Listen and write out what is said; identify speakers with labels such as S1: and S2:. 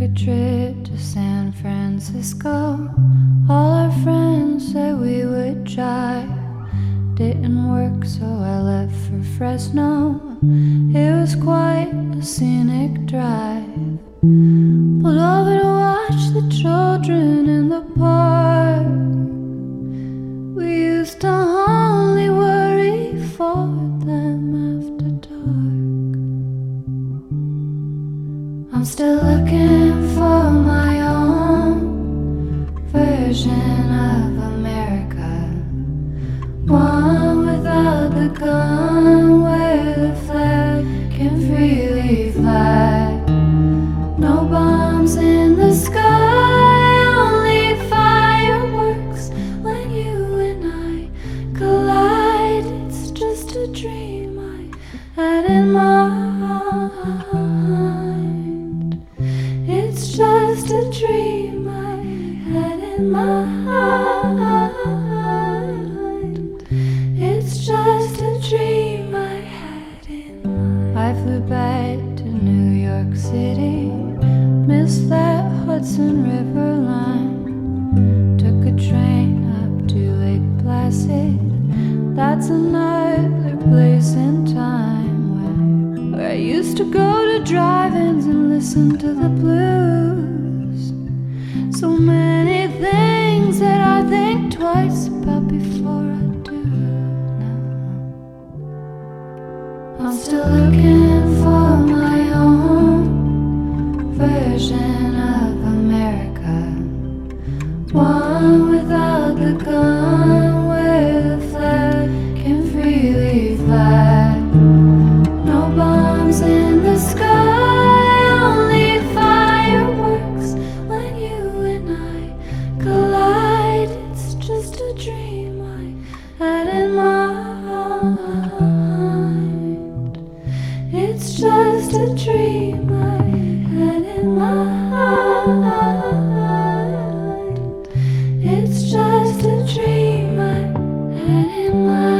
S1: a trip to San Francisco. All our friends said we would drive. Didn't work, so I left for Fresno. It was quite a scenic still looking for my own version of America. One without the gun, where the flag can freely fly. No bombs in the sky, only fireworks when you and I collide. It's just a dream I had in mind. Just a dream I had in mind. It's just a dream I had in mind. I flew back to New York City, missed that Hudson River line. Took a train up to Lake Placid. That's another place in time I used to go to drive-ins and listen to the blues. So many things that I think twice about before I do now. I'm still looking for my own version of America. One It's just a dream I had in my.